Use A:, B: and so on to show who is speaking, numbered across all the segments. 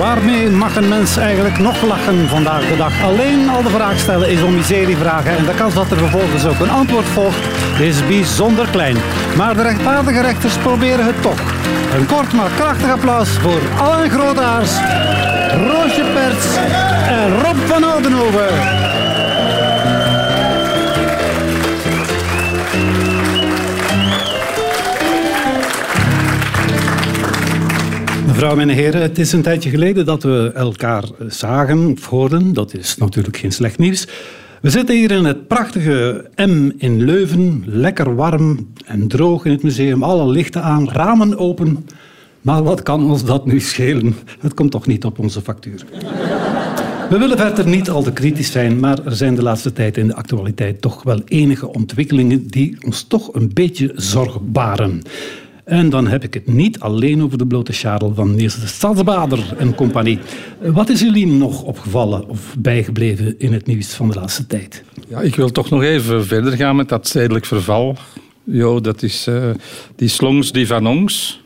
A: Waarmee mag een mens eigenlijk nog lachen vandaag de dag? Alleen al de vraag stellen is om miserievragen en de kans dat er vervolgens ook een antwoord volgt is bijzonder klein. Maar de rechtvaardige rechters proberen het toch. Een kort maar krachtig applaus voor Alain Grootaars, Roosje Perts en Rob van Oudenhoven. Mevrouw en heren, het is een tijdje geleden dat we elkaar zagen of hoorden. Dat is natuurlijk geen slecht nieuws. We zitten hier in het prachtige M in Leuven. Lekker warm en droog in het museum. Alle lichten aan, ramen open. Maar wat kan ons dat nu schelen? Het komt toch niet op onze factuur. We willen verder niet al te kritisch zijn, maar er zijn de laatste tijd in de actualiteit toch wel enige ontwikkelingen die ons toch een beetje zorg baren. En dan heb ik het niet alleen over de blote Charles van Niels de Stadsbader en compagnie. Wat is jullie nog opgevallen of bijgebleven in het nieuws van de laatste tijd?
B: Ja, ik wil toch nog even verder gaan met dat stedelijk verval. Jo, dat is uh, die Slongs die van ons.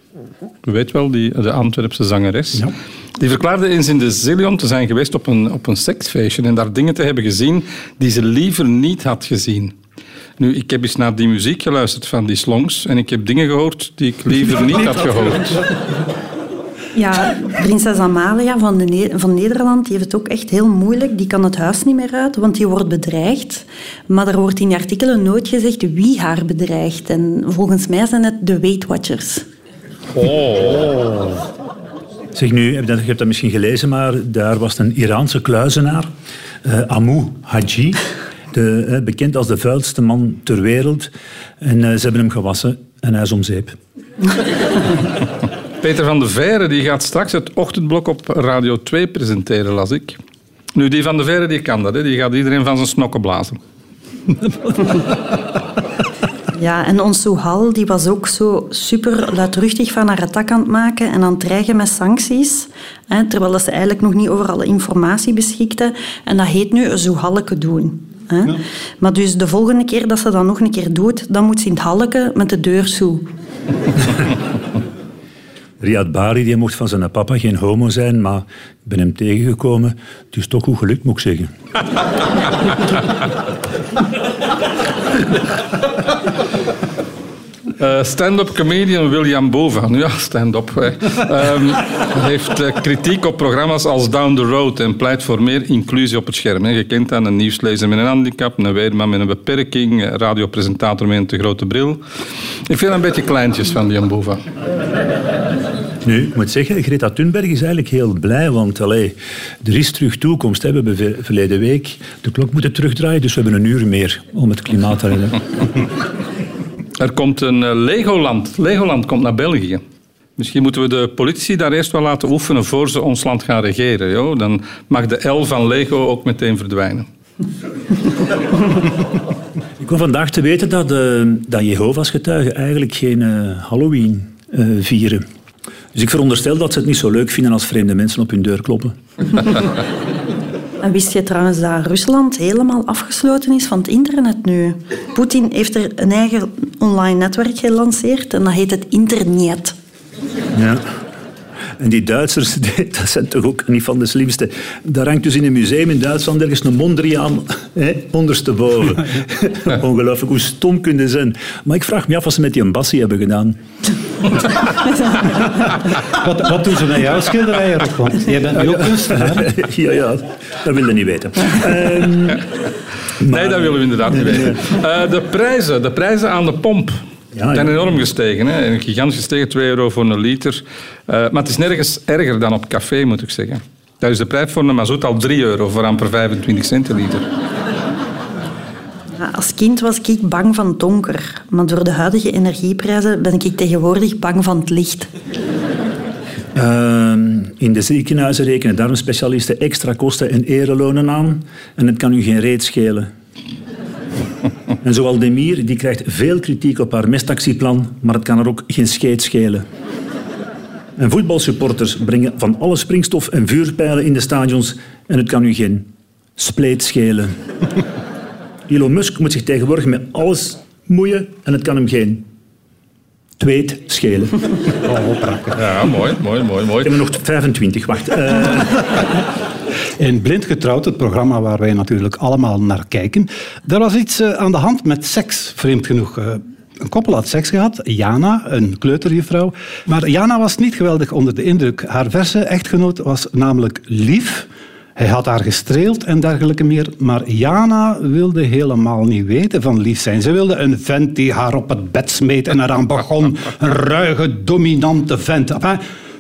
B: U weet wel, die, de Antwerpse zangeres. Ja. Die verklaarde eens in de Zillion te zijn geweest op een, op een seksfeestje en daar dingen te hebben gezien die ze liever niet had gezien. Nu, ik heb eens naar die muziek geluisterd van die slongs en ik heb dingen gehoord die ik liever niet had gehoord.
C: Ja, prinses Amalia van, de van Nederland die heeft het ook echt heel moeilijk. Die kan het huis niet meer uit, want die wordt bedreigd. Maar er wordt in die artikelen nooit gezegd wie haar bedreigt. En volgens mij zijn het de Weight Watchers.
D: Oh. Zeg nu, je hebt dat misschien gelezen, maar daar was een Iraanse kluizenaar, uh, Amu Haji de, bekend als de vuilste man ter wereld. En uh, ze hebben hem gewassen en hij is om zeep.
B: Peter van de Veire die gaat straks het ochtendblok op Radio 2 presenteren, las ik. Nu, die van de Veire die kan dat, hè. die gaat iedereen van zijn snokken blazen.
C: Ja, en ons Souhal die was ook zo super luidruchtig van haar attack aan het maken en aan het dreigen met sancties, hè, terwijl ze eigenlijk nog niet over alle informatie beschikte. En dat heet nu Souhalleke doen. Hè? Maar dus de volgende keer dat ze dat nog een keer doet, dan moet ze in het halken met de deur toe.
D: Riyad Bari die mocht van zijn papa geen homo zijn, maar ik ben hem tegengekomen. Het is toch goed gelukt, moet ik zeggen.
B: Uh, stand-up comedian William Bova, ja, stand-up, um, heeft uh, kritiek op programma's als Down the Road en pleit voor meer inclusie op het scherm. Je kent dan een nieuwslezer met een handicap, een weerman met een beperking, radiopresentator met een te grote bril. Ik vind een beetje kleintjes van William Bova.
D: Nu, ik moet zeggen, Greta Thunberg is eigenlijk heel blij, want allee, er is terug toekomst. We hebben verleden week de klok moeten terugdraaien, dus we hebben een uur meer om het klimaat te redden.
B: Er komt een eh, Legoland. Legoland komt naar België. Misschien moeten we de politici daar eerst wel laten oefenen voor ze ons land gaan regeren. Joh. Dan mag de L van Lego ook meteen verdwijnen.
D: Ik kwam vandaag te weten dat, uh, dat Jehovah's getuigen eigenlijk geen uh, Halloween vieren. Dus ik veronderstel dat ze het niet zo leuk vinden als vreemde mensen op hun deur kloppen.
C: En wist je trouwens dat Rusland helemaal afgesloten is van het internet nu? Poetin heeft er een eigen online netwerk gelanceerd en dat heet het internet.
D: Ja. En die Duitsers, dat zijn toch ook niet van de slimste. Daar hangt dus in een museum in Duitsland ergens een Mondriaan hè, ondersteboven. Ongelooflijk, hoe stom kunnen zijn. Maar ik vraag me af wat ze met die bassie hebben gedaan.
A: wat, wat doen ze met jouw schilderijen? Want jij bent nu ook kunstenaar.
D: ja, ja, dat wil je niet weten. Um,
B: nee, dat willen we inderdaad niet weten. Uh, de, prijzen, de prijzen aan de pomp. Ja, zijn enorm gestegen. Hè? Gigantisch gestegen, 2 euro voor een liter. Uh, maar het is nergens erger dan op café, moet ik zeggen. Daar is de prijs voor een mazoet al 3 euro voor amper 25 centiliter.
C: Als kind was ik bang van het donker. Maar door de huidige energieprijzen ben ik tegenwoordig bang van het licht.
D: Uh, in de ziekenhuizen rekenen darmspecialisten extra kosten en erelonen aan. En het kan u geen reet schelen. En zoal Demir, die krijgt veel kritiek op haar mestactieplan, maar het kan er ook geen scheet schelen. En voetbalsupporters brengen van alle springstof en vuurpijlen in de stadions en het kan u geen spleet schelen. Elon Musk moet zich tegenwoordig met alles moeien en het kan hem geen Tweet schelen.
A: Oh.
B: Ja, mooi, mooi, mooi, mooi.
D: Ik heb er nog 25, wacht. Uh...
A: In Blind Getrouwd, het programma waar wij natuurlijk allemaal naar kijken, er was iets uh, aan de hand met seks, vreemd genoeg. Uh, een koppel had seks gehad, Jana, een kleuterjuffrouw. Maar Jana was niet geweldig onder de indruk. Haar verse echtgenoot was namelijk lief. Hij had haar gestreeld en dergelijke meer. Maar Jana wilde helemaal niet weten van lief zijn. Ze wilde een vent die haar op het bed smeet en eraan begon. Een ruige, dominante vent.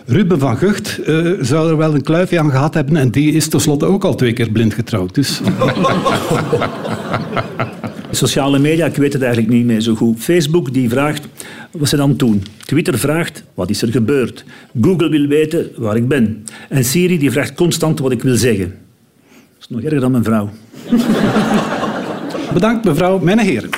A: Ruben van Gucht uh, zou er wel een kluifje aan gehad hebben en die is tenslotte ook al twee keer blind getrouwd. Dus.
D: Sociale media, ik weet het eigenlijk niet meer zo goed. Facebook die vraagt wat ze dan doen. Twitter vraagt wat is er gebeurd. Google wil weten waar ik ben. En Siri die vraagt constant wat ik wil zeggen. Dat is nog erger dan mijn vrouw.
A: Bedankt mevrouw, mijn heren.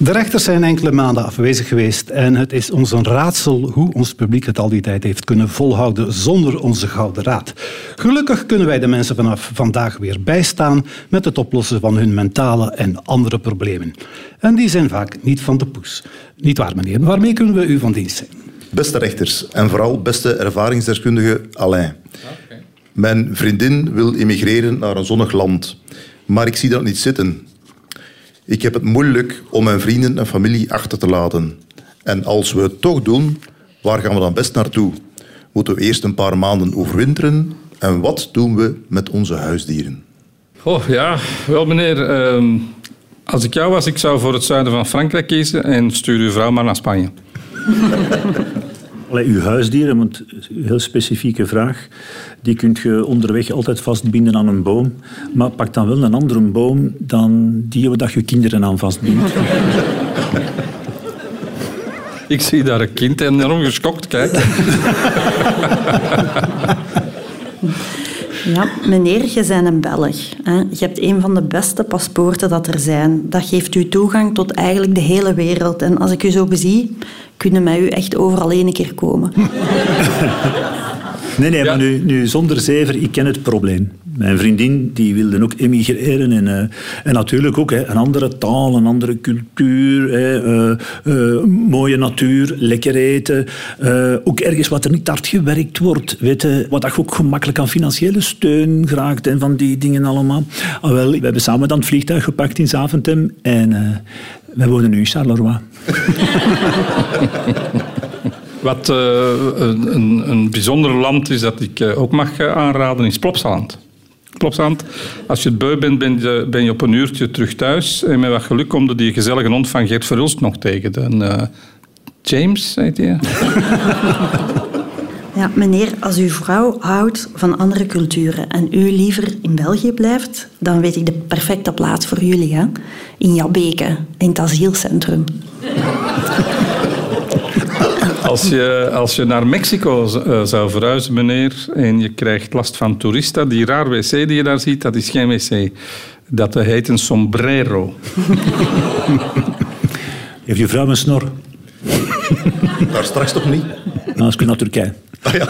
A: De rechters zijn enkele maanden afwezig geweest en het is ons een raadsel hoe ons publiek het al die tijd heeft kunnen volhouden zonder onze Gouden Raad. Gelukkig kunnen wij de mensen vanaf vandaag weer bijstaan met het oplossen van hun mentale en andere problemen. En die zijn vaak niet van de poes. Niet waar, meneer? Waarmee kunnen we u van dienst zijn?
E: Beste rechters en vooral beste ervaringsdeskundige Alain. Okay. Mijn vriendin wil immigreren naar een zonnig land, maar ik zie dat niet zitten. Ik heb het moeilijk om mijn vrienden en familie achter te laten. En als we het toch doen, waar gaan we dan best naartoe? Moeten we eerst een paar maanden overwinteren? En wat doen we met onze huisdieren?
B: Oh ja, wel meneer. Uh, als ik jou was, ik zou voor het zuiden van Frankrijk kiezen en stuur uw vrouw maar naar Spanje.
D: Allee, uw huisdieren, want een heel specifieke vraag, die kunt je onderweg altijd vastbinden aan een boom. Maar pak dan wel een andere boom dan die waar je kinderen aan vastbindt.
B: Ik zie daar een kind enorm geschokt kijken.
C: Ja, meneer, je bent een Belg. Hè. Je hebt een van de beste paspoorten dat er zijn. Dat geeft u toegang tot eigenlijk de hele wereld. En als ik u zo bezie, kunnen met u echt overal één keer komen.
D: Nee, nee, maar nu, nu zonder zever, ik ken het probleem. Mijn vriendin die wilde ook emigreren en, uh, en natuurlijk ook hè, een andere taal, een andere cultuur, hè, uh, uh, mooie natuur, lekker eten. ook ergens wat er niet hard gewerkt wordt. Weet je, wat je ook gemakkelijk aan financiële steun geraakt en van die dingen allemaal. Ah, wel, we hebben samen dan het vliegtuig gepakt in Zaventem en wij wonen nu in Charleroi.
B: Wat uh, een, een bijzonder land is dat ik uh, ook mag uh, aanraden, is Plopsaland. Plopsaland, als je het beu bent, ben je, ben je op een uurtje terug thuis. En met wat geluk komt er die gezellige hond van Geert Verhulst nog tegen. De, James, heet hij.
C: Ja, meneer, als uw vrouw houdt van andere culturen en u liever in België blijft, dan weet ik de perfecte plaats voor jullie. Hè? In Jabeke, in het asielcentrum.
B: Als je, als je naar Mexico eh, zou verhuizen, meneer, en je krijgt last van toeristen, die raar wc die je daar ziet, dat is geen wc. Dat heet een sombrero.
D: Heeft je vrouw een snor?
E: Daar straks toch niet?
D: Nou, als ik naar Turkije. Ah, ja.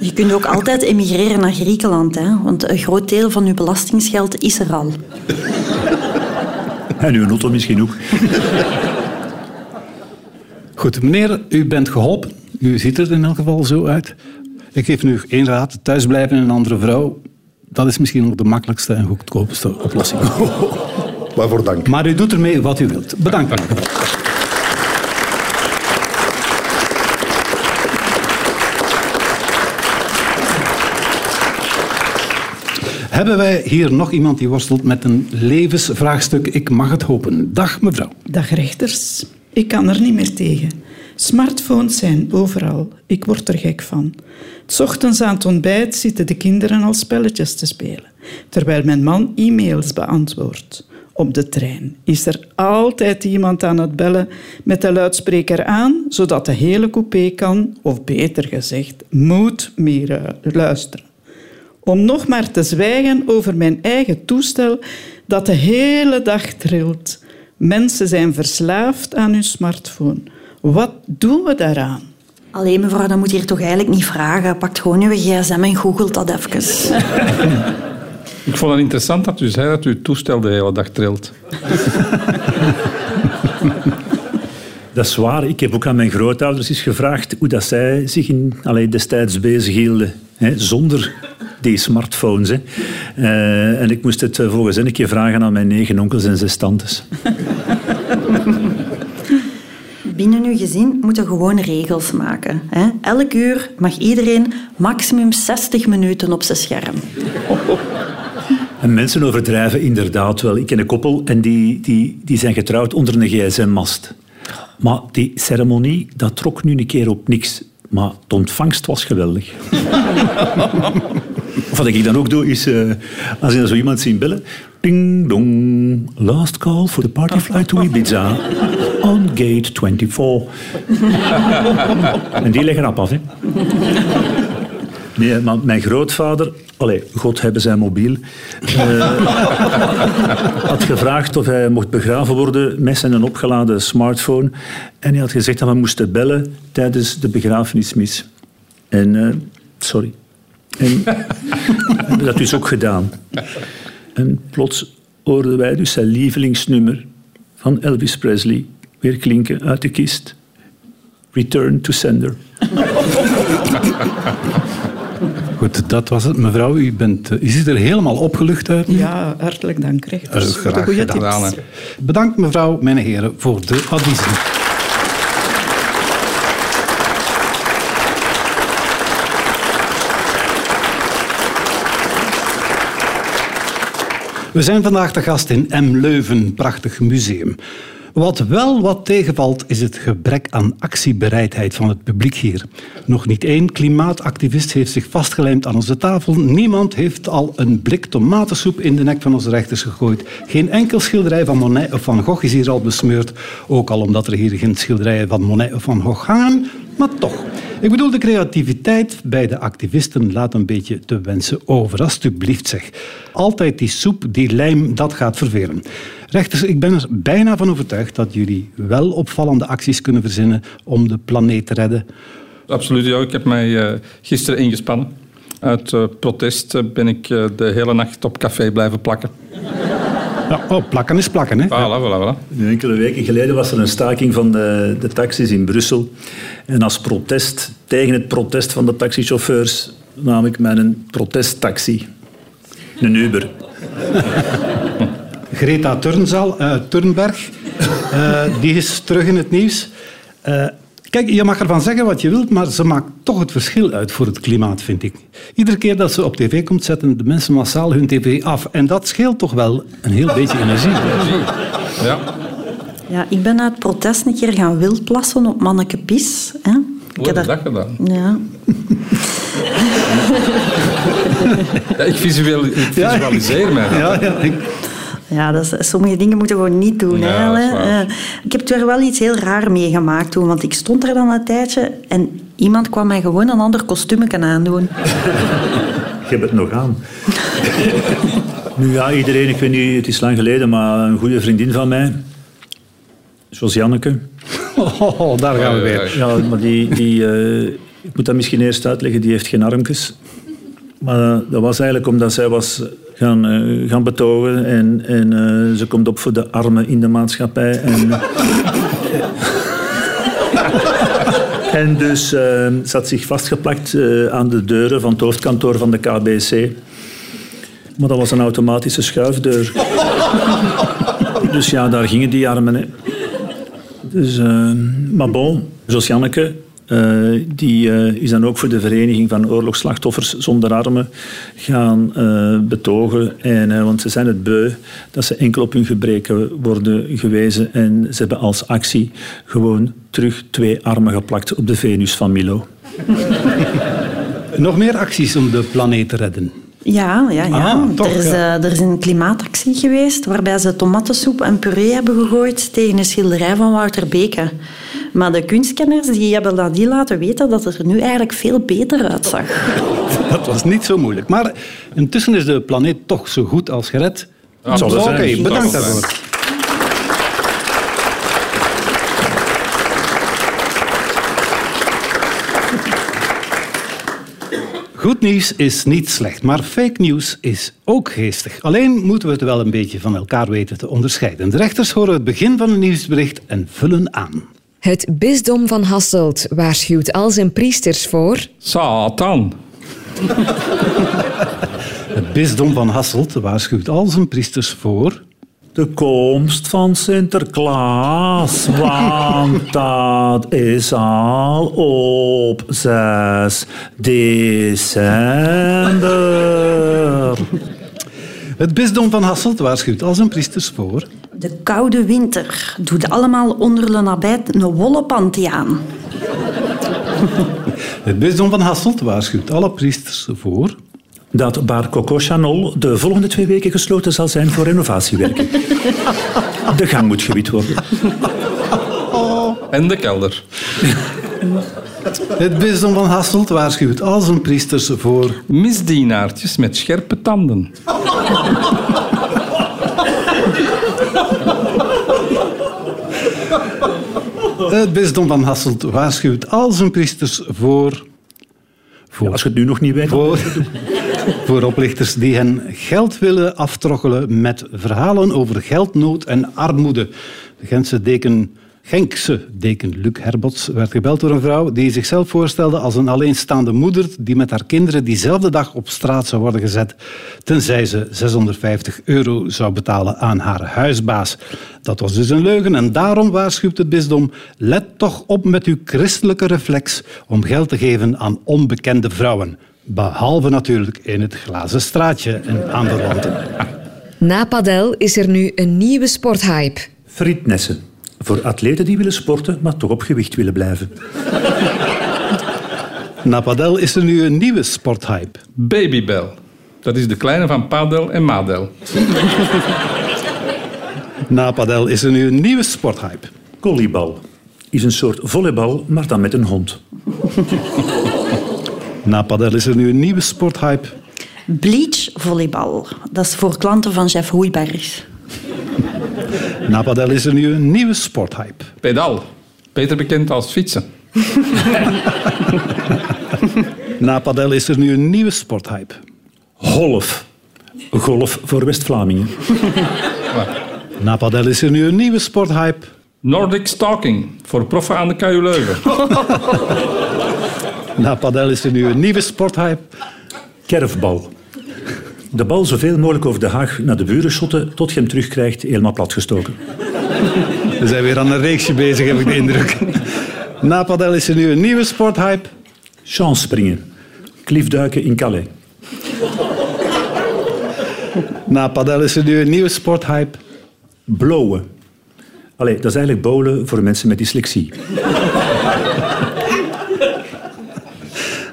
C: Je kunt ook altijd emigreren naar Griekenland, hè? want een groot deel van uw belastingsgeld is er al.
D: En uw auto misschien ook.
A: Goed, meneer, u bent geholpen. U ziet er in elk geval zo uit. Ik geef nu één raad. Thuisblijven en een andere vrouw. Dat is misschien nog de makkelijkste en goedkoopste oplossing.
E: Waarvoor dank.
A: Maar u doet ermee wat u wilt. Bedankt. Hebben wij hier nog iemand die worstelt met een levensvraagstuk? Ik mag het hopen. Dag mevrouw.
F: Dag rechters. Ik kan er niet meer tegen. Smartphones zijn overal. Ik word er gek van. S ochtends aan het ontbijt zitten de kinderen al spelletjes te spelen, terwijl mijn man e-mails beantwoordt. Op de trein is er altijd iemand aan het bellen met de luidspreker aan, zodat de hele coupé kan, of beter gezegd, moet meer luisteren. Om nog maar te zwijgen over mijn eigen toestel dat de hele dag trilt Mensen zijn verslaafd aan hun smartphone. Wat doen we daaraan?
C: Allee, mevrouw, dat moet je hier toch eigenlijk niet vragen. Pakt gewoon uw gsm en googelt dat even.
B: Ik vond het interessant dat u zei dat u het toestel de hele dag trilt.
D: Dat is waar. Ik heb ook aan mijn grootouders eens gevraagd hoe dat zij zich in, allee, destijds bezighielden. Hè, zonder die smartphones. Hè. Uh, en ik moest het eh, volgens een keer vragen aan mijn negen onkels en zes tantes.
C: Binnen uw gezin moeten gewoon regels maken. Hè. Elk uur mag iedereen maximum 60 minuten op zijn scherm.
D: En mensen overdrijven inderdaad wel. Ik ken een koppel en die, die, die zijn getrouwd onder een gsm-mast. Maar die ceremonie, dat trok nu een keer op niks. Maar de ontvangst was geweldig. Wat ik dan ook doe, is uh, als je zo iemand ziet bellen. Ding dong, last call for the party flight to Ibiza. On gate 24. en die leggen op af, hè. Nee, maar mijn grootvader, allez, God hebben zijn mobiel, uh, had gevraagd of hij mocht begraven worden met zijn opgeladen smartphone. En hij had gezegd dat we moesten bellen tijdens de begrafenismis. En, uh, sorry. En hebben dat dus ook gedaan. En plots hoorden wij dus zijn lievelingsnummer van Elvis Presley weer klinken uit de kist. Return to sender.
A: Goed, dat was het. Mevrouw, u, bent, u ziet er helemaal opgelucht uit.
F: Ja, hartelijk dank, rechters.
A: Uh, graag goede gedaan. Tips. Bedankt, mevrouw, mijn heren, voor de adviezen. We zijn vandaag de gast in M. Leuven, prachtig museum. Wat wel wat tegenvalt, is het gebrek aan actiebereidheid van het publiek hier. Nog niet één klimaatactivist heeft zich vastgelijmd aan onze tafel. Niemand heeft al een blik tomatensoep in de nek van onze rechters gegooid. Geen enkel schilderij van Monet of Van Gogh is hier al besmeurd. Ook al omdat er hier geen schilderijen van Monet of Van Gogh hangen. Maar toch. Ik bedoel, de creativiteit bij de activisten laat een beetje te wensen over. Alsjeblieft zeg. Altijd die soep, die lijm, dat gaat vervelen. Rechters, ik ben er bijna van overtuigd dat jullie wel opvallende acties kunnen verzinnen om de planeet te redden.
B: Absoluut, ja. Ik heb mij uh, gisteren ingespannen. Uit uh, protest uh, ben ik de hele nacht op café blijven plakken.
A: Ja, oh, plakken is plakken, hè?
B: Voilà, voilà, voilà.
D: Enkele weken geleden was er een staking van de, de taxis in Brussel. En als protest tegen het protest van de taxichauffeurs nam ik mijn protesttaxi. Een Uber.
A: Greta Turnzaal, uh, Turnberg, uh, die is terug in het nieuws. Uh, kijk, je mag ervan zeggen wat je wilt, maar ze maakt toch het verschil uit voor het klimaat, vind ik. Iedere keer dat ze op tv komt, zetten de mensen massaal hun tv af. En dat scheelt toch wel een heel beetje energie.
B: Ja.
C: Ja, ik ben uit protest een keer gaan wildplassen op Manneke Pies. Hè.
B: Ik heb dat gedaan?
C: Ja.
B: ja ik, visueel, ik visualiseer mij.
A: Ja, ja, ik...
C: Ja, dat is, sommige dingen moeten we gewoon niet doen.
B: Ja,
C: hè, uh, ik heb er wel iets heel raar meegemaakt toen, want ik stond er dan een tijdje en iemand kwam mij gewoon een ander kostuumje aandoen.
D: Ik heb het nog aan. nu ja, iedereen, ik weet niet, het is lang geleden, maar een goede vriendin van mij, zoals Janneke.
A: Oh, daar gaan we weer.
D: Ja, maar die, die uh, ik moet dat misschien eerst uitleggen, die heeft geen armpjes. Maar dat was eigenlijk omdat zij was gaan, uh, gaan betogen. En, en uh, ze komt op voor de armen in de maatschappij. En, en dus uh, ze had zich vastgeplakt aan de deuren van het hoofdkantoor van de KBC. Maar dat was een automatische schuifdeur. dus ja, daar gingen die armen. Dus, maar bon, zoals Janneke, uh, die uh, is dan ook voor de Vereniging van Oorlogsslachtoffers zonder armen gaan uh, betogen. En, want ze zijn het beu dat ze enkel op hun gebreken worden gewezen. En ze hebben als actie gewoon terug twee armen geplakt op de Venus van Milo.
A: Nog meer acties om de planeet te redden?
C: Ja, ja, ja.
A: Ah, toch,
C: er, is,
A: ja.
C: uh, er is een klimaatactie geweest waarbij ze tomatensoep en puree hebben gegooid tegen een schilderij van Wouter Beke. Maar de kunstkenners die hebben dat die laten weten dat het er nu eigenlijk veel beter uitzag.
A: Dat was niet zo moeilijk. Maar intussen is de planeet toch zo goed als gered.
B: Ja,
A: Oké,
B: okay,
A: bedankt daarvoor. Goed nieuws is niet slecht, maar fake nieuws is ook geestig. Alleen moeten we het wel een beetje van elkaar weten te onderscheiden. De rechters horen het begin van een nieuwsbericht en vullen aan.
G: Het bisdom van Hasselt waarschuwt al zijn priesters voor...
B: Satan.
A: Het bisdom van Hasselt waarschuwt al zijn priesters voor...
D: De komst van Sinterklaas, want dat is al op 6 december.
A: Het bisdom van Hasselt waarschuwt al zijn priesters voor...
C: De koude winter doet allemaal onder de nabijt een wollen panty aan.
A: Het bisdom van Hasselt waarschuwt alle priesters voor...
D: Dat Bar Coco Chanel de volgende twee weken gesloten zal zijn voor renovatiewerken. De gang moet gewit worden.
B: En de kelder.
A: Het bisdom van Hasselt waarschuwt al zijn priesters voor...
B: Misdienaartjes met scherpe tanden.
A: Het bisdom van Hasselt waarschuwt al zijn priesters voor... voor
D: Als je het nu nog niet weet.
A: voor, voor oplichters die hen geld willen aftroggelen met verhalen over geldnood en armoede. De Gentse deken, Genkse deken Luc Herbots werd gebeld door een vrouw die zichzelf voorstelde als een alleenstaande moeder die met haar kinderen diezelfde dag op straat zou worden gezet, tenzij ze 650 euro zou betalen aan haar huisbaas. Dat was dus een leugen en daarom waarschuwt het bisdom, let toch op met uw christelijke reflex om geld te geven aan onbekende vrouwen. Behalve natuurlijk in het glazen straatje en aan de randen.
G: Na padel is er nu een nieuwe sporthype.
D: Frietnessen. Voor atleten die willen sporten, maar toch op gewicht willen blijven.
A: Na padel is er nu een nieuwe sporthype.
B: Babybel. Dat is de kleine van Padel en Madel.
A: Na padel is er nu een nieuwe sporthype.
D: Collybal. Is een soort volleybal, maar dan met een hond.
A: Na padel is er nu een nieuwe sporthype.
C: Bleach volleybal. Dat is voor klanten van Jeff Hoeiberg.
A: Na padel is er nu een nieuwe sporthype.
B: Pedal. Beter bekend als fietsen.
A: Na padel is er nu een nieuwe sporthype.
D: Golf. Golf voor West-Vlamingen.
A: Na padel is er nu een nieuwe sporthype.
B: Nordic Stalking. Voor proffen aan de KU Leuven.
A: Na padel is er nu een nieuwe sporthype.
D: Kerfbal. De bal zoveel mogelijk over de haag naar de buren schotten tot je hem terugkrijgt helemaal platgestoken.
A: We zijn weer aan een reeksje bezig, heb ik de indruk. Na padel is er nu een nieuwe sporthype.
D: Chance springen. Kliefduiken in Calais.
A: Na padel is er nu een nieuwe sporthype.
D: Blowen. Allee, dat is eigenlijk bowlen voor mensen met dyslexie.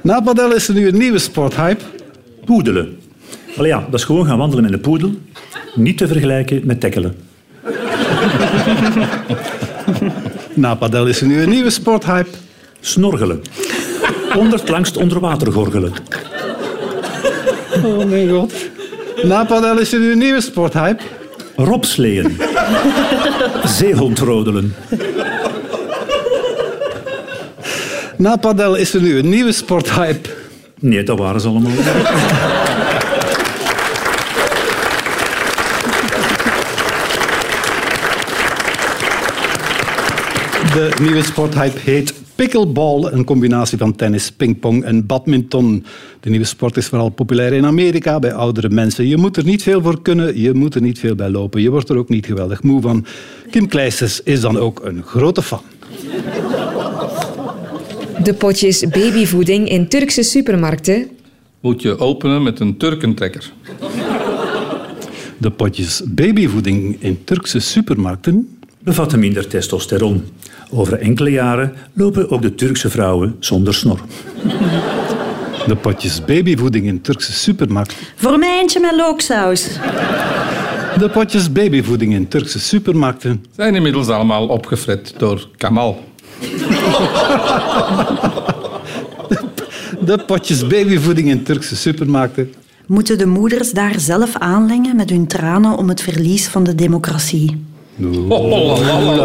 A: Na padel is er nu een nieuwe sporthype.
D: Poedelen. Allee, ja, dat is gewoon gaan wandelen met een poedel. Niet te vergelijken met tackelen.
A: Na padel is er nu een nieuwe sporthype.
D: Snorgelen. Honderd langst onder water gorgelen.
A: Oh mijn god. Na padel is er nu een nieuwe sporthype.
D: Robsleeën. Zeehondrodelen.
A: Na padel is er nu een nieuwe sporthype.
D: Nee, dat waren ze allemaal.
A: De nieuwe sporthype heet pickleball, een combinatie van tennis, pingpong en badminton. De nieuwe sport is vooral populair in Amerika bij oudere mensen. Je moet er niet veel voor kunnen, je moet er niet veel bij lopen. Je wordt er ook niet geweldig moe van. Kim Kleisters is dan ook een grote fan.
G: De potjes babyvoeding in Turkse supermarkten.
B: Moet je openen met een turkentrekker.
A: De potjes babyvoeding in Turkse supermarkten
D: Bevatten minder testosteron. Over enkele jaren lopen ook de Turkse vrouwen zonder snor.
A: De potjes babyvoeding in Turkse supermarkten.
C: Voor mij eentje met looksaus.
A: De potjes babyvoeding in Turkse supermarkten.
B: Zijn inmiddels allemaal opgefret door Kamal.
A: De potjes babyvoeding in Turkse supermarkten.
C: Moeten de moeders daar zelf aanlengen met hun tranen om het verlies van de democratie?
B: Oh,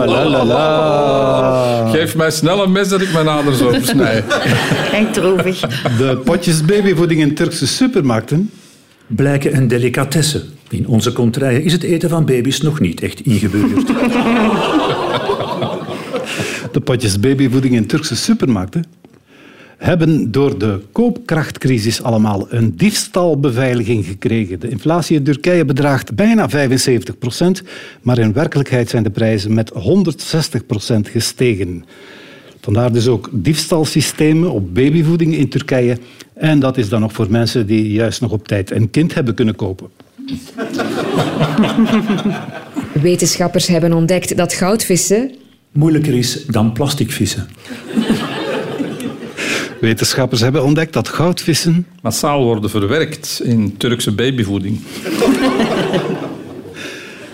B: la, la, la, Geef mij snel een mes dat ik mijn aders oversnij.
C: Echt droevig.
A: De potjes babyvoeding in Turkse supermarkten
D: Blijken een delicatesse. In onze contraien is het eten van baby's nog niet echt ingeburgerd.
A: de potjes babyvoeding in Turkse supermarkten hebben door de koopkrachtcrisis allemaal een diefstalbeveiliging gekregen. De inflatie in Turkije bedraagt bijna 75 procent, maar in werkelijkheid zijn de prijzen met 160 procent gestegen. Vandaar dus ook diefstalsystemen op babyvoeding in Turkije. En dat is dan nog voor mensen die juist nog op tijd een kind hebben kunnen kopen.
G: Wetenschappers hebben ontdekt dat goudvissen
D: Moeilijker is dan plasticvissen.
A: Wetenschappers hebben ontdekt dat goudvissen
B: Massaal worden verwerkt in Turkse babyvoeding.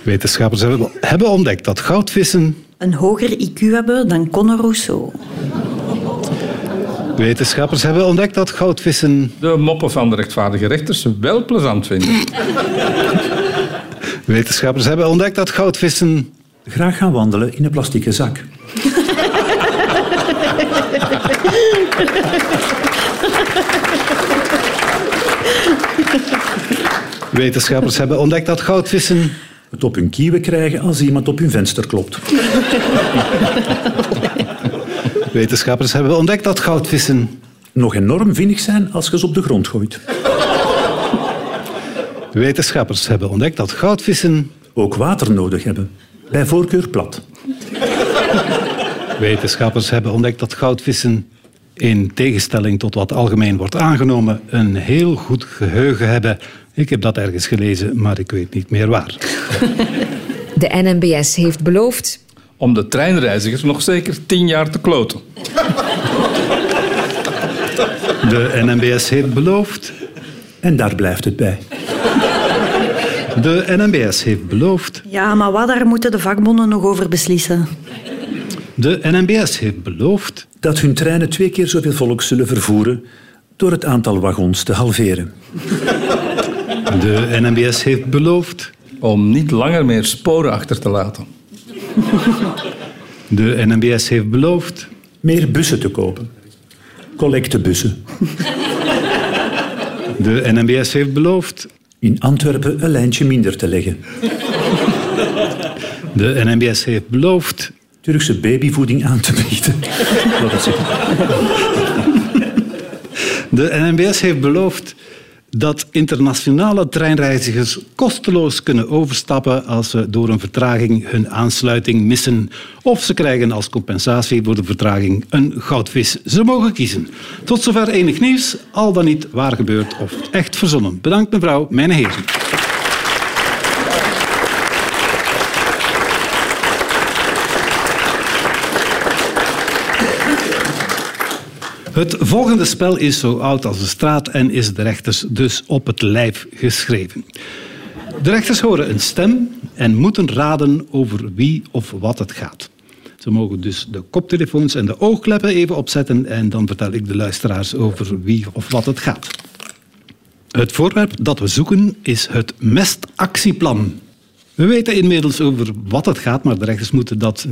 A: Wetenschappers hebben, hebben ontdekt dat goudvissen
C: Een hoger IQ hebben dan Conor Rousseau.
A: Wetenschappers hebben ontdekt dat goudvissen.
B: De moppen van de rechtvaardige rechters wel plezant vinden.
A: Wetenschappers hebben ontdekt dat goudvissen.
D: Graag gaan wandelen in een plastieke zak.
A: Wetenschappers hebben ontdekt dat goudvissen.
D: Het op hun kieven krijgen als iemand op hun venster klopt.
A: Wetenschappers hebben ontdekt dat goudvissen.
D: Nog enorm vinnig zijn als je ze op de grond gooit.
A: Wetenschappers hebben ontdekt dat goudvissen.
D: Ook water nodig hebben. Bij voorkeur plat.
A: Wetenschappers hebben ontdekt dat goudvissen. In tegenstelling tot wat algemeen wordt aangenomen, een heel goed geheugen hebben. Ik heb dat ergens gelezen, maar ik weet niet meer waar.
G: de NMBS heeft beloofd
B: Om de treinreizigers nog zeker tien jaar te kloten.
A: De NMBS heeft beloofd.
D: En daar blijft het bij.
A: De NMBS heeft beloofd.
C: Ja, maar wat daar moeten de vakbonden nog over beslissen?
A: De NMBS heeft beloofd.
D: Dat hun treinen twee keer zoveel volk zullen vervoeren door het aantal wagons te halveren.
A: De NMBS heeft beloofd.
B: Om niet langer meer sporen achter te laten.
A: De NMBS heeft beloofd.
D: Meer bussen te kopen. Collectebussen.
A: De NMBS heeft beloofd.
D: In Antwerpen een lijntje minder te leggen.
A: De NMBS heeft beloofd.
D: Turkse babyvoeding aan te bieden.
A: De NMBS heeft beloofd dat internationale treinreizigers kosteloos kunnen overstappen als ze door een vertraging hun aansluiting missen. Of ze krijgen als compensatie voor de vertraging een goudvis. Ze mogen kiezen. Tot zover enig nieuws, al dan niet waar gebeurd of echt verzonnen. Bedankt mevrouw, mijn heren. Het volgende spel is zo oud als de straat en is de rechters dus op het lijf geschreven. De rechters horen een stem en moeten raden over wie of wat het gaat. Ze mogen dus de koptelefoons en de oogkleppen even opzetten en dan vertel ik de luisteraars over wie of wat het gaat. Het voorwerp dat we zoeken is het mestactieplan. We weten inmiddels over wat het gaat, maar de rechters moeten dat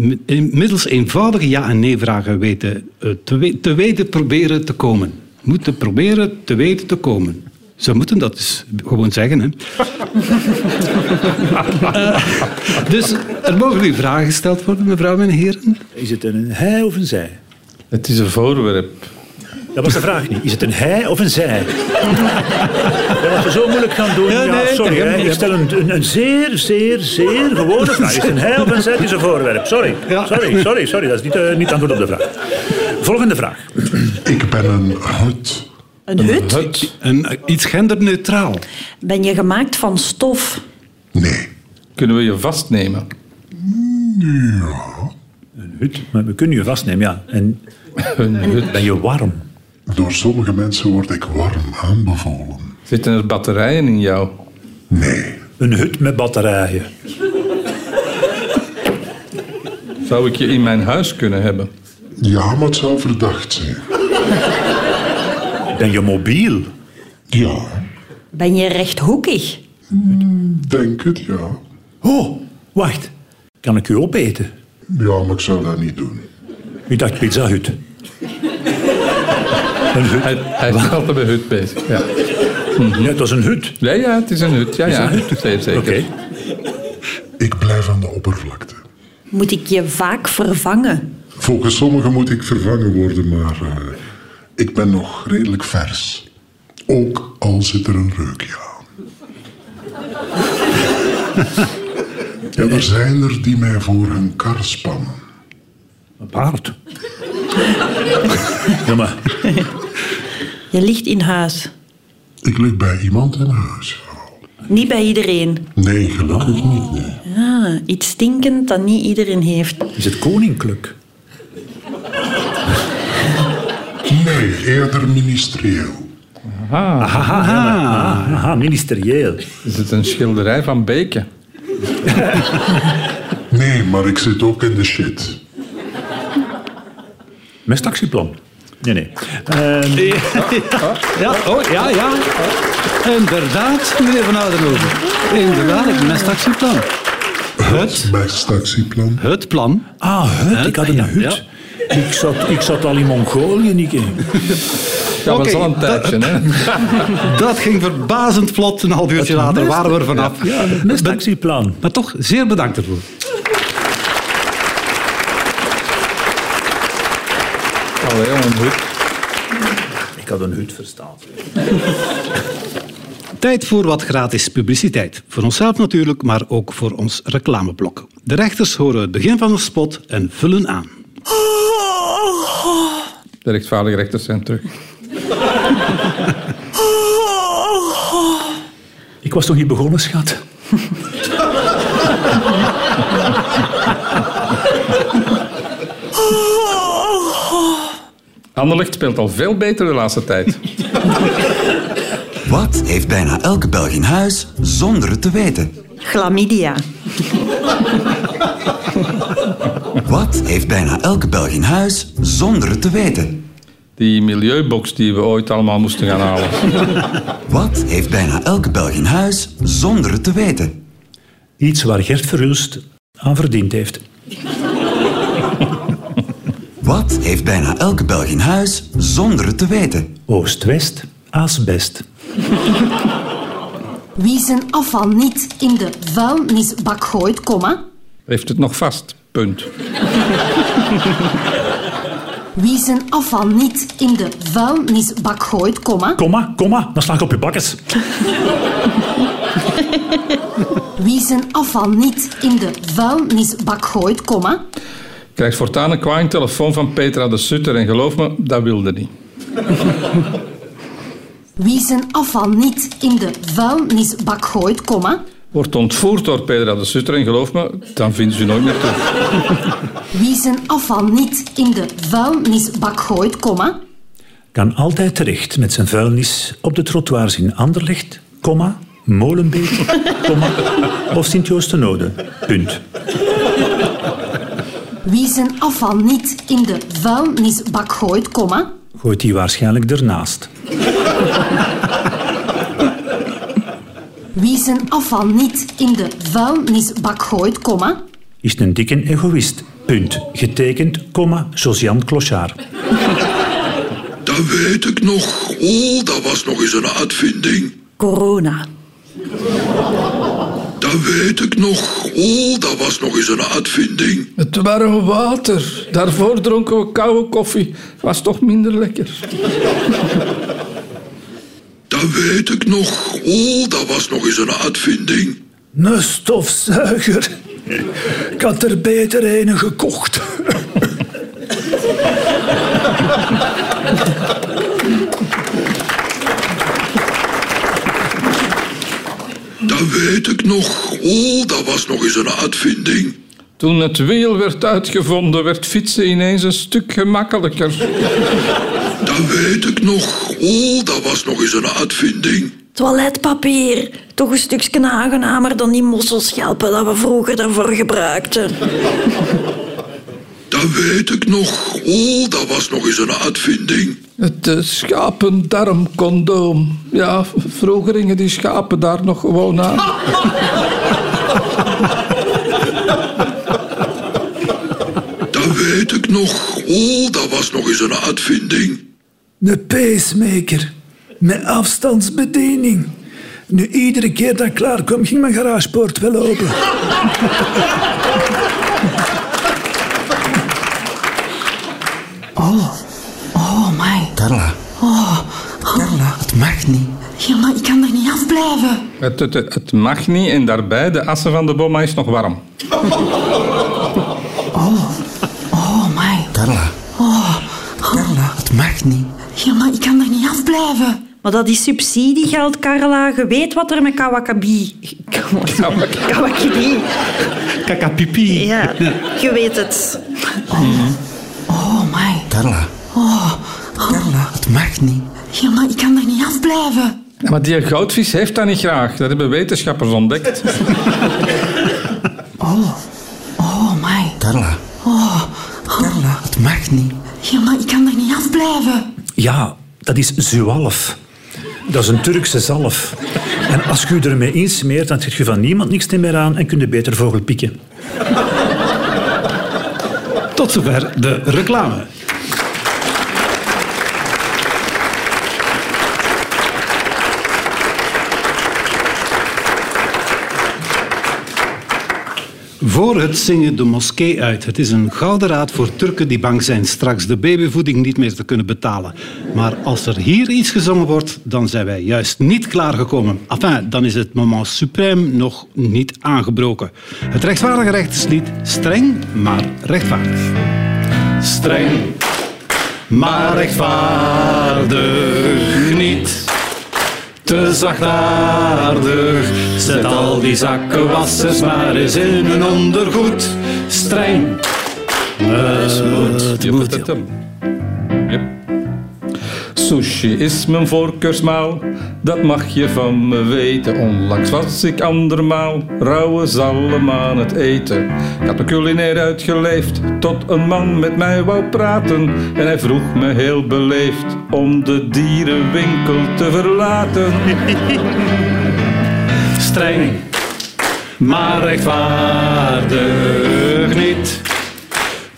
A: middels eenvoudige ja- en nee-vragen weten, eh, te, we- te weten proberen te komen. Moeten proberen te weten te komen. Ze moeten dat dus gewoon zeggen. Hè. Eh, dus er mogen nu vragen gesteld worden, mevrouw en heren.
D: Is het een hij of een zij?
B: Het is een voorwerp.
D: Dat was de vraag niet. Is het een hij of een zij? Ja, als we zo moeilijk gaan doen.
A: Ja,
D: Ja,
A: nee,
D: sorry,
A: dat
D: hè. ik stel een, een, een zeer, zeer, zeer gewone vraag. Is het een hij of een zij? Het is een voorwerp. Sorry.
A: Ja.
D: Sorry, sorry, sorry. Dat is niet, eh, niet antwoord op de vraag. Volgende vraag.
H: Ik ben een hut.
C: Een hut?
B: Het.
A: En eh, iets genderneutraal.
C: Ben je gemaakt van stof?
H: Nee.
B: Kunnen we je vastnemen?
D: Een hut. Maar we kunnen je vastnemen, ja. En
B: Een hut.
D: ben je warm?
H: Door sommige mensen word ik warm aanbevolen.
B: Zitten er batterijen in jou?
H: Nee.
D: Een hut met batterijen.
B: Zou ik je in mijn huis kunnen hebben?
H: Ja, maar het zou verdacht zijn.
D: Ben je mobiel?
H: Ja,
C: Ben je rechthoekig?
H: denk het, ja.
D: Oh, wacht. Kan ik u opeten?
H: Ja, maar ik zou dat niet doen.
D: Ik dacht Pizza Hut. Een hut.
B: Hij, hij is altijd bij hut bezig. Ja.
D: Ja, het was een hut.
B: ja, ja, het is een hut. Ja, ja. Zeker.
H: Ik blijf aan de oppervlakte.
C: Moet ik je vaak vervangen?
H: Volgens sommigen moet ik vervangen worden, maar eh, ik ben nog redelijk vers. Ook al zit er een reukje aan. Ja, er zijn er die mij voor hun kar spannen.
D: Een paard. Ja, maar
C: Je ligt in huis.
H: Ik lig bij iemand in huis.
C: Niet bij iedereen.
H: Nee, gelukkig niet, nee.
C: Ah, iets stinkend dat niet iedereen heeft.
D: is het koninklijk?
H: Nee, eerder ministerieel.
D: Aha, aha, ministerieel.
B: Is het een schilderij van Beken?
H: Nee, maar ik zit ook in de shit.
D: Met actieplan. Nee, nee. Ehm,
A: Ja, oh, ja, ja. Inderdaad, meneer Van Ouderloven. Inderdaad, het mestactieplan. Het,
H: Best actieplan.
A: het plan.
D: ah, hut. Ik had een
A: Ja,
D: hut. Ik, zat, ik zat al in Mongolië, Nikke.
B: Ja,
A: Oké,
B: dat is al een tijdje, hè?
A: Dat ging verbazend vlot. Een half uurtje later waren we er vanaf.
D: Ja, het mestactieplan.
A: Maar toch, zeer bedankt ervoor.
B: Allee, jongen, een hut.
D: Ik had een hut verstaan.
A: Tijd voor wat gratis publiciteit. Voor onszelf natuurlijk, maar ook voor ons reclameblok. De rechters horen het begin van een spot en vullen aan.
B: De rechtvaardige rechters zijn terug.
D: Ik was nog niet begonnen, schat.
B: Anderlecht speelt al veel beter de laatste tijd.
I: Wat heeft bijna elke Belg in huis zonder het te weten?
C: Chlamydia.
I: Wat heeft bijna elke Belg in huis zonder het te weten?
B: Die milieubox die we ooit allemaal moesten gaan halen.
I: Wat heeft bijna elke Belg in huis zonder het te weten?
D: Iets waar Gert Verhulst aan verdiend heeft.
I: Wat heeft bijna elke Belg in huis zonder het te weten?
D: Oost-West, asbest.
J: Wie zijn afval niet in de vuilnisbak gooit, komma,
B: Heeft het nog vast. Punt.
J: wie zijn afval niet in de vuilnisbak gooit, komma,
D: Komma, komma, dan sla ik op je bakkes.
J: wie zijn afval niet in de vuilnisbak gooit, komma,
B: Krijgt voortaan een kwaai telefoon van Petra de Sutter en geloof me, dat wilde niet.
J: wie zijn afval niet in de vuilnisbak gooit, komma,
B: Wordt ontvoerd door Petra de Sutter en geloof me, dan vinden ze u nooit meer terug.
J: wie zijn afval niet in de vuilnisbak gooit, komma,
D: Kan altijd terecht met zijn vuilnis op de trottoirs in Anderlecht, komma, Molenbeek, komma, of Sint-Joostenode. Punt.
J: Wie zijn afval niet in de vuilnisbak gooit, komma,
D: Gooit die waarschijnlijk ernaast.
J: wie zijn afval niet in de vuilnisbak gooit, komma,
D: Is een dikke egoïst. Punt. Getekend, komma, Josiane Clochard.
K: Dat weet ik nog. Oh, dat was nog eens een uitvinding.
C: Corona.
K: Dat weet ik nog. Oh, dat was nog eens een uitvinding.
B: Het warme water. Daarvoor dronken we koude koffie. Was toch minder lekker.
K: Dat weet ik nog. Oh, dat was nog eens een uitvinding.
D: Een stofzuiger. Ik had er beter een gekocht.
K: Weet ik nog. Oh, dat was nog eens een uitvinding.
B: Toen het wiel werd uitgevonden, werd fietsen ineens een stuk gemakkelijker.
K: Dat weet ik nog. Oh, dat was nog eens een uitvinding.
C: Toiletpapier. Toch een stukje aangenamer dan die mosselschelpen dat we vroeger daarvoor gebruikten.
K: Dat weet ik nog. Oh, dat was nog eens een uitvinding.
B: Het uh, schapendarmcondoom. Ja, vroeger gingen die schapen daar nog gewoon aan.
K: weet ik nog. Oh, dat was nog eens een uitvinding.
L: Een pacemaker. Met afstandsbediening. Nu, iedere keer dat ik klaar kom, ging mijn garagepoort wel open.
M: Oh, oh my.
I: Carla,
M: Oh,
I: Carla, het mag niet.
M: ja, maar ik kan er niet afblijven.
B: Het, het, het mag niet en daarbij, de assen van de bomma is nog warm.
M: Oh my.
I: Carla,
M: Oh,
I: Carla, het mag niet.
M: ja, maar ik kan er niet afblijven.
C: Maar dat is subsidiegeld, Carla. Je weet wat er met Kawakabi... Kawakabi...
A: Kakapipi.
C: Ja, je weet het.
M: Oh my.
I: Carla,
M: Oh,
I: Carla, het mag niet.
M: ja, maar ik kan er niet afblijven.
B: Ja, Maar die goudvis heeft dat niet graag. Dat hebben wetenschappers ontdekt.
M: Oh, oh my.
I: Carla,
M: Oh,
I: Carla, het mag niet.
M: ja, maar ik kan er niet afblijven.
D: Ja, dat is zualf. Dat is een Turkse zalf. En als je ermee insmeert, dan trek je van niemand niks meer aan en kun je beter vogel pikken.
A: Tot zover de reclame. Voor het zingen de moskee uit. Het is een gouden raad voor Turken die bang zijn straks de babyvoeding niet meer te kunnen betalen. Maar als er hier iets gezongen wordt, dan zijn wij juist niet klaargekomen. Enfin, dan is het moment suprême nog niet aangebroken. Het rechtvaardige rechterslied, streng, maar rechtvaardig. Streng, maar rechtvaardig niet. Te zachtaardig, zet al die zakkenwassers maar eens in hun ondergoed. Streng, moet,
B: moet het hem. Yep. Sushi is mijn voorkeursmaal, dat mag je van me weten. Onlangs was ik andermaal rauwe zalm aan het eten. Ik had me culinair uitgeleefd, tot een man met mij wou praten. En hij vroeg me heel beleefd om de dierenwinkel te verlaten.
A: streng, maar rechtvaardig niet.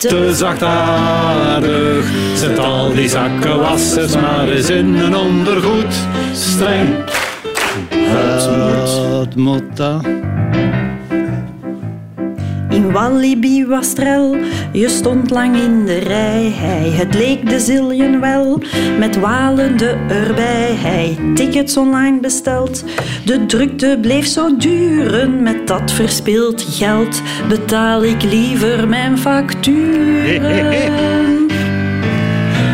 A: Te zachtaardig, zet al die zakkenwassers maar eens in hun ondergoed. Streng, het moet.
C: In Walibi was strel, je stond lang in de rij. Hij, het leek de zillion wel, met walende erbij. Hij tickets online besteld, de drukte bleef zo duren. Met dat verspild geld betaal ik liever mijn facturen.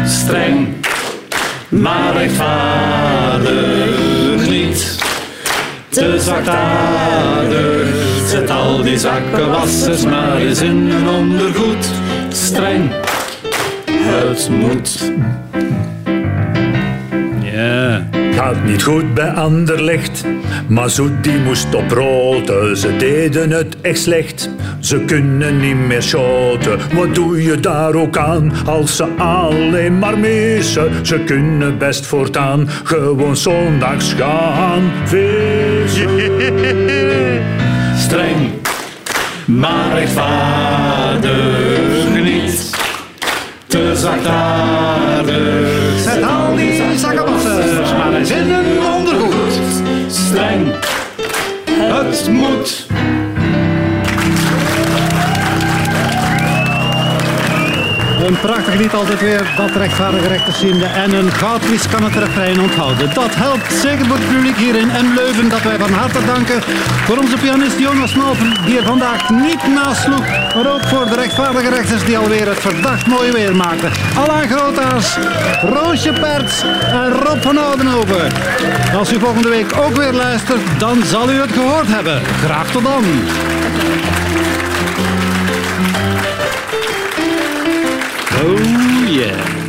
A: Streng, maar rechtvaardig niet. Te zachtaardig, zet al die zakkenwassers maar eens in hun ondergoed. Streng, het moet. Ja.
D: Gaat niet goed bij Anderlecht, maar Zoet die moest op roten. Ze deden het echt slecht, ze kunnen niet meer shoten. Wat doe je daar ook aan, als ze alleen maar missen? Ze kunnen best voortaan gewoon zondags gaan vissen.
A: Streng, maar rechtvaardig niet. Te zachtaardig, zet al die zakkenwassers maar eens in hun ondergoed. Streng, het moet. een prachtig lied altijd weer. Dat rechtvaardige rechterziende. En een goudlies kan het refrein onthouden. Dat helpt zeker voor het publiek hier in en Leuven. Dat wij van harte danken voor onze pianist Jonas Malven. Die er vandaag niet naast sloeg. Maar ook voor de rechtvaardige rechters die alweer het verdacht mooie weer maakten. Alain Grootaars, Roosje Perts en Rob van Oudenhoven. Als u volgende week ook weer luistert, dan zal u het gehoord hebben. Graag tot dan. Oh, yeah.